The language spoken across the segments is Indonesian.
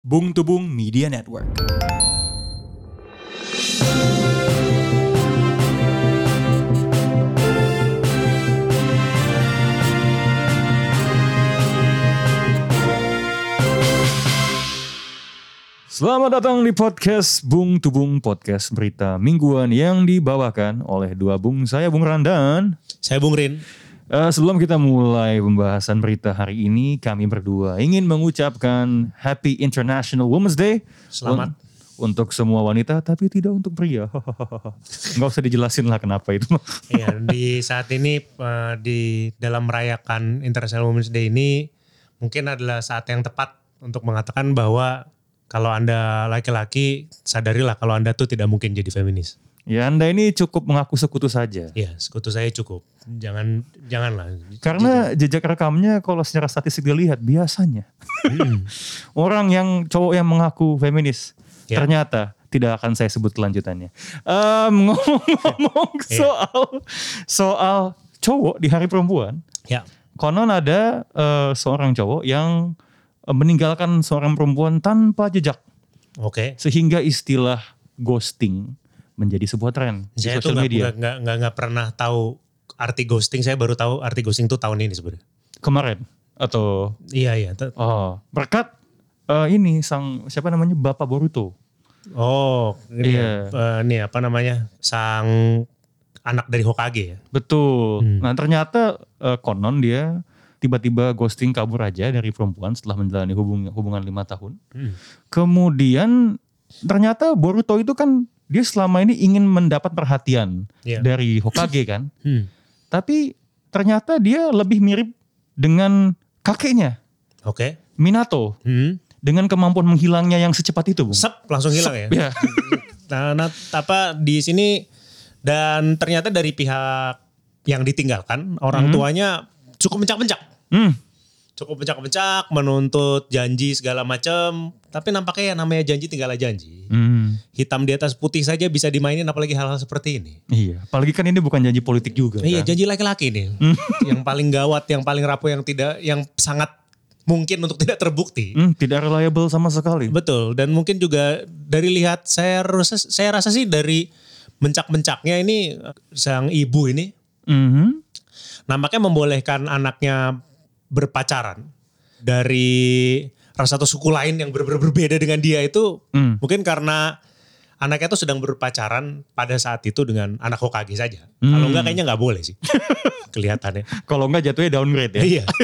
Bung Tubung Media Network. Selamat datang di podcast Bung Tubung Podcast Berita Mingguan yang dibawakan oleh dua bung saya Bung Randan. Saya Bung Rin. Eh, sebelum kita mulai pembahasan berita hari ini, kami berdua ingin mengucapkan Happy International Women's Day. Selamat. Un- untuk semua wanita, tapi tidak untuk pria. Nggak usah dijelasin lah kenapa itu. Iya, di saat ini eh, di dalam merayakan International Women's Day ini mungkin adalah saat yang tepat untuk mengatakan bahwa kalau Anda laki-laki sadarilah kalau Anda tuh tidak mungkin jadi feminis. ya Anda ini cukup mengaku sekutu saja. Iya, sekutu saya cukup. Jangan janganlah. Karena jejak rekamnya kalau secara statistik dilihat biasanya Hmm. orang yang cowok yang mengaku feminis Ya. ternyata tidak akan saya sebut kelanjutannya. Em, Ngomong-ngomong Iya. soal soal cowok di Hari Perempuan, Ya, konon ada eh, seorang cowok yang meninggalkan seorang perempuan tanpa jejak oke. sehingga istilah ghosting menjadi sebuah tren di Saya tuh sosial media nggak- nggak nggak nggak pernah tahu arti ghosting. Saya baru tahu arti ghosting tuh tahun ini sebenarnya. kemarin atau Iya iya. Oh berkat eh, ini sang siapa namanya Bapak Boruto. Oh, ini, Iya. eh, ini apa namanya? Sang anak dari Hokage ya. Betul. Hmm. Nah ternyata eh, konon dia tiba-tiba ghosting kabur aja dari perempuan setelah menjalani hubung- hubungan lima tahun. Hmm. Kemudian ternyata Boruto itu kan dia selama ini ingin mendapat perhatian Iya. dari Hokage kan. Hmm. Tapi ternyata dia lebih mirip dengan kakeknya Oke. Minato Hmm. dengan kemampuan menghilangnya yang secepat itu, Bung. Sep langsung hilang ya. Ya. Nah, nah, apa di sini dan ternyata dari pihak yang ditinggalkan orang Hmm. tuanya cukup mencak-mencak. Hmm. Cukup mencak-mencak menuntut janji segala macam, tapi nampaknya ya namanya janji tinggallah janji. Hmm. Hitam di atas putih saja bisa dimainin apalagi hal-hal seperti ini. Iya, apalagi kan ini bukan janji politik juga. Iya, kan? janji laki-laki nih. yang paling gawat, yang paling rapuh, yang tidak yang sangat mungkin untuk tidak terbukti. Hmm, tidak reliable sama sekali. Betul dan mungkin juga dari lihat saya rasa saya rasa sih dari mencak-mencaknya ini sang ibu ini Mhm. Nampaknya membolehkan anaknya berpacaran dari rasa satu suku lain yang benar-benar berbeda dengan dia itu Hmm. mungkin karena anaknya tuh sedang berpacaran pada saat itu dengan anak Hokage saja. Hmm. Kalau enggak kayaknya nggak boleh sih. Kelihatannya. Kalau enggak jatuhnya downgrade ya. Iya.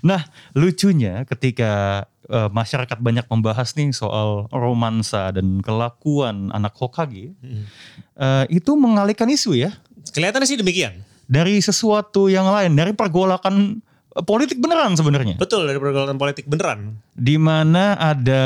Nah, lucunya ketika eh, masyarakat banyak membahas nih soal romansa dan kelakuan anak Hokage, Hmm. eh, itu mengalihkan isu ya Kelihatannya sih demikian. Dari sesuatu yang lain, dari pergolakan eh, politik beneran sebenarnya. Betul dari pergaulan politik beneran. Di mana ada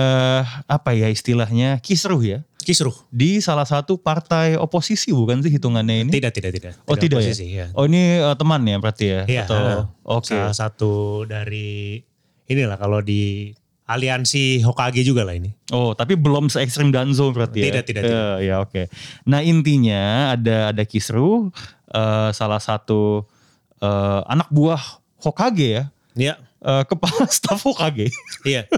apa ya istilahnya kisruh ya Kisruh. di salah satu partai oposisi bukan sih hitungannya ini? Tidak, tidak, tidak. Oh tidak ya? oposisi, ya. Oh ini eh, teman ya berarti ya? Iya, Atau heeh. oke. Salah satu dari inilah kalau di aliansi Hokage juga lah ini. Oh, tapi belum se ekstrim Danzo berarti ya? Tidak, tidak, tidak. ya oke. Nah intinya ada ada kisru eh, salah satu eh, anak buah Hokage ya, Iya, eh, kepala staf Hokage iya.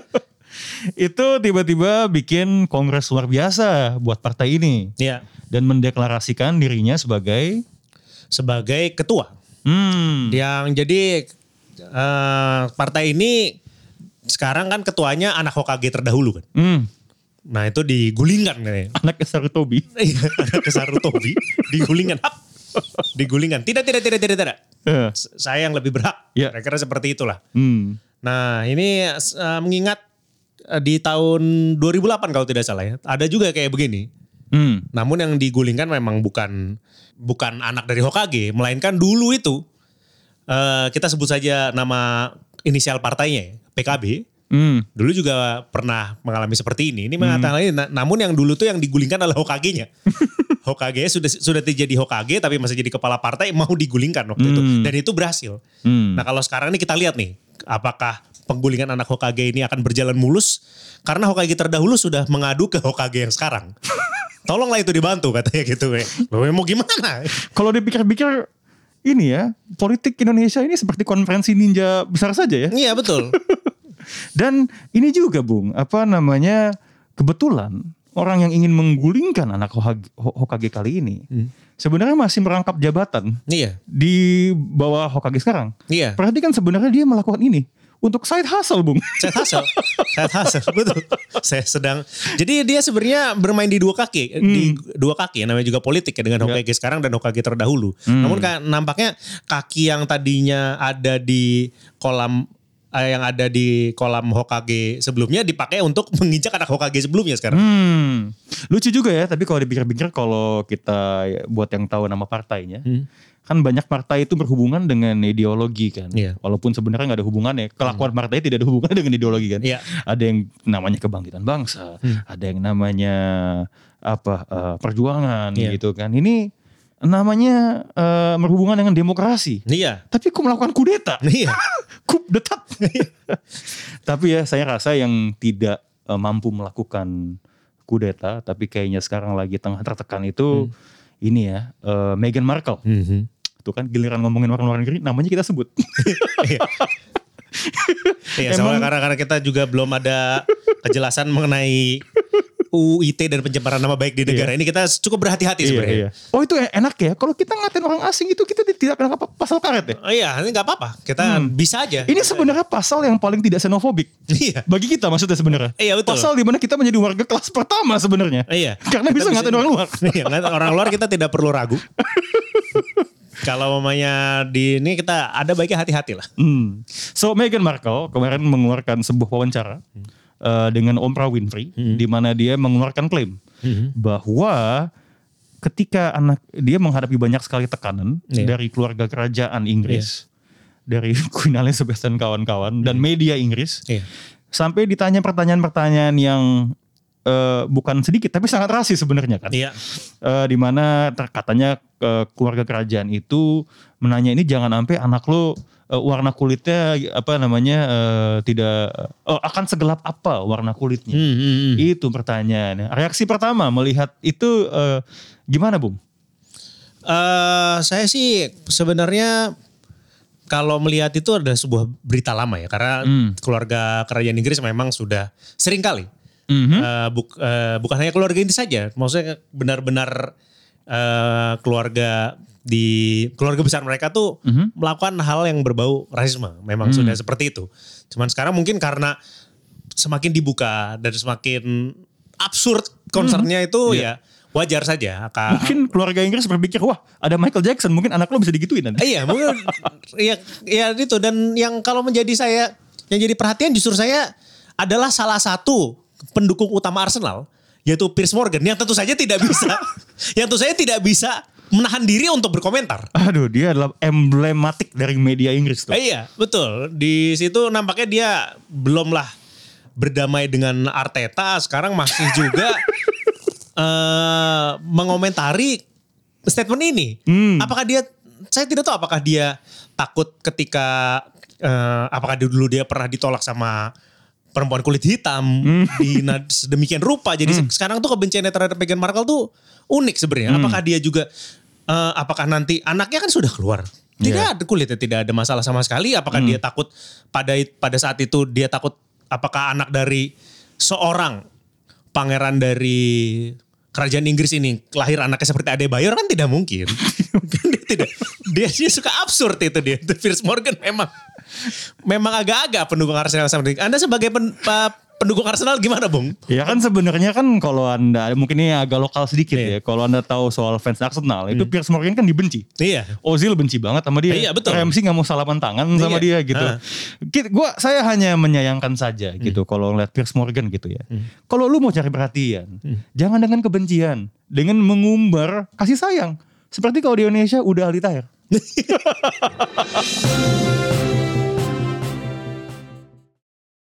itu tiba-tiba bikin kongres luar biasa buat partai ini Iya. dan mendeklarasikan dirinya sebagai Sebagai ketua. hmm, Yang jadi eh, partai ini sekarang kan ketuanya anak Hokage terdahulu kan. hmm, Nah itu digulingkan nih. anak Sarutobi. Iya, anak ke Sarutobi digulingkan. Hap! Digulingkan. Tidak, tidak, tidak, tidak, tidak. S- Saya yang lebih berhak. Iya. Kira-kira seperti itulah. hmm, Nah ini eh, mengingat eh, di tahun 2008 kalau tidak salah ya. Ada juga kayak begini. hmm, Namun yang digulingkan memang bukan bukan anak dari Hokage, melainkan dulu itu eh, kita sebut saja nama inisial partainya ya, PKB. hmm, Dulu juga pernah mengalami seperti ini. Ini mengatakan ini, na- namun yang dulu tuh yang digulingkan adalah Hokage-nya. Hokage sudah sudah jadi Hokage tapi masih jadi kepala partai mau digulingkan waktu itu Hmm. dan itu berhasil. hmm. Nah kalau sekarang ini kita lihat nih, apakah penggulingan anak Hokage ini akan berjalan mulus? Karena Hokage terdahulu sudah mengadu ke Hokage yang sekarang. Tolonglah itu dibantu katanya gitu. Loh mau gimana? Kalau dipikir-pikir ini ya, politik Indonesia ini seperti konferensi ninja besar saja ya. Iya betul. Dan ini juga Bung, apa namanya kebetulan orang yang ingin menggulingkan anak Hokage, kali ini Hmm. sebenarnya masih merangkap jabatan Iya, di bawah Hokage sekarang. iya. Perhatikan sebenarnya dia melakukan ini untuk side hustle, Bung. Saya hustle, saya hustle, betul. Saya sedang. Jadi dia sebenarnya bermain di dua kaki, di dua kaki. Namanya juga politik ya dengan Hokage sekarang dan Hokage terdahulu. Namun ka- nampaknya kaki yang tadinya ada di kolam yang ada di kolam Hokage sebelumnya dipakai untuk menginjak anak Hokage sebelumnya sekarang. Hmm. Lucu juga ya, tapi kalau dipikir-pikir kalau kita buat yang tahu nama partainya, Hmm. kan banyak partai itu berhubungan dengan ideologi kan. Iya. Walaupun sebenarnya nggak ada hubungannya, kelakuan partai tidak ada hubungannya dengan ideologi kan. Iya. Ada yang namanya kebangkitan bangsa, ada yang namanya apa eh, perjuangan Iya. gitu kan. Ini namanya eh, berhubungan dengan demokrasi. Iya. Tapi kok melakukan kudeta? Iya. Kup detat. tapi ya saya rasa yang tidak eh, mampu melakukan kudeta, tapi kayaknya sekarang lagi tengah tertekan itu ini ya eh, Meghan Markle. Mhm. Tuh kan giliran ngomongin orang luar negeri, namanya kita sebut. Iya, soalnya karena, karena kita juga belum ada kejelasan mengenai UU ITE dan pencemaran nama baik di negara ini kita cukup berhati-hati sebenarnya. Oh itu enak ya. Kalau kita ngatain orang asing itu kita tidak kena apa- pasal karet ya. Oh iya, ini nggak apa-apa. Kita bisa aja. Ini sebenarnya pasal yang paling tidak xenofobik. Iya. Bagi kita maksudnya sebenarnya. Iya, betul. Pasal di mana kita menjadi warga kelas pertama sebenarnya. Iya. Karena Kita bisa ngatain orang luar. Iya, orang luar kita tidak perlu ragu. Kalau mamanya di ini kita ada baiknya hati-hati lah. Hmm. So Meghan Markle kemarin mengeluarkan sebuah wawancara eh, dengan Oprah Winfrey di mana dia mengeluarkan klaim bahwa ketika anak dia menghadapi banyak sekali tekanan Iya. dari keluarga kerajaan Inggris, dari Queen Elizabeth dan kawan-kawan dan media Inggris, Iya. sampai ditanya pertanyaan-pertanyaan yang eh, bukan sedikit tapi sangat rasis sebenarnya kan. Iya. Eh, di mana ter- katanya eh, keluarga kerajaan itu menanya ini jangan sampai anak lo eh, warna kulitnya apa namanya eh, tidak oh, akan segelap apa warna kulitnya. Hmm, hmm, hmm. Itu pertanyaannya. Reaksi pertama melihat itu eh, gimana, Bung? Eh, saya sih sebenarnya kalau melihat itu adalah sebuah berita lama ya karena Hmm. keluarga kerajaan Inggris memang sudah sering kali Mhm. Eh, buk- eh, bukan hanya keluarga ini saja, maksudnya benar-benar eh, keluarga di keluarga besar mereka tuh Mhm. melakukan hal yang berbau rasisme, memang Hmm. sudah seperti itu. Cuman sekarang mungkin karena semakin dibuka dan semakin absurd concernnya itu Iya. ya wajar saja. Ka- Mungkin keluarga Inggris berpikir, wah ada Michael Jackson, mungkin anak lo bisa digituin nanti. iya, mungkin iya iya itu dan yang kalau menjadi saya yang jadi perhatian justru saya adalah salah satu pendukung utama Arsenal yaitu Piers Morgan yang tentu saja tidak bisa yang tentu saja tidak bisa menahan diri untuk berkomentar. Aduh, dia adalah emblematik dari media Inggris tuh. Eh, iya, betul. Di situ nampaknya dia belum lah berdamai dengan Arteta, sekarang masih juga eh mengomentari statement ini. Hmm. Apakah dia saya tidak tahu apakah dia takut ketika eh, apakah dulu dia pernah ditolak sama perempuan kulit hitam di na- sedemikian rupa. Jadi se- sekarang tuh kebenciannya terhadap Meghan Markle tuh unik sebenarnya. Apakah dia juga eh, apakah nanti anaknya kan sudah keluar. Tidak Iya. ada kulitnya tidak ada masalah sama sekali. Apakah dia takut pada pada saat itu dia takut apakah anak dari seorang pangeran dari kerajaan Inggris ini lahir anaknya seperti Adebayor kan tidak mungkin. Kan dia tidak dia, dia suka absurd itu dia. Itu Piers Morgan memang memang agak-agak pendukung Arsenal sama dia. Anda sebagai pen- pendukung Arsenal gimana, Bung? Ya kan sebenarnya kan kalau anda mungkin ini agak lokal sedikit Iya. ya. Kalau anda tahu soal fans Arsenal itu Piers Morgan kan dibenci. Iya. Ozil benci banget sama dia. Iya, betul. Ramsey nggak mau salaman tangan sama Iya. dia gitu. Kita, gua saya hanya menyayangkan saja gitu kalau ngeliat Piers Morgan gitu ya. Kalau lu mau cari perhatian, jangan dengan kebencian, dengan mengumbar kasih sayang. Seperti kalau di Indonesia udah ahli tahir.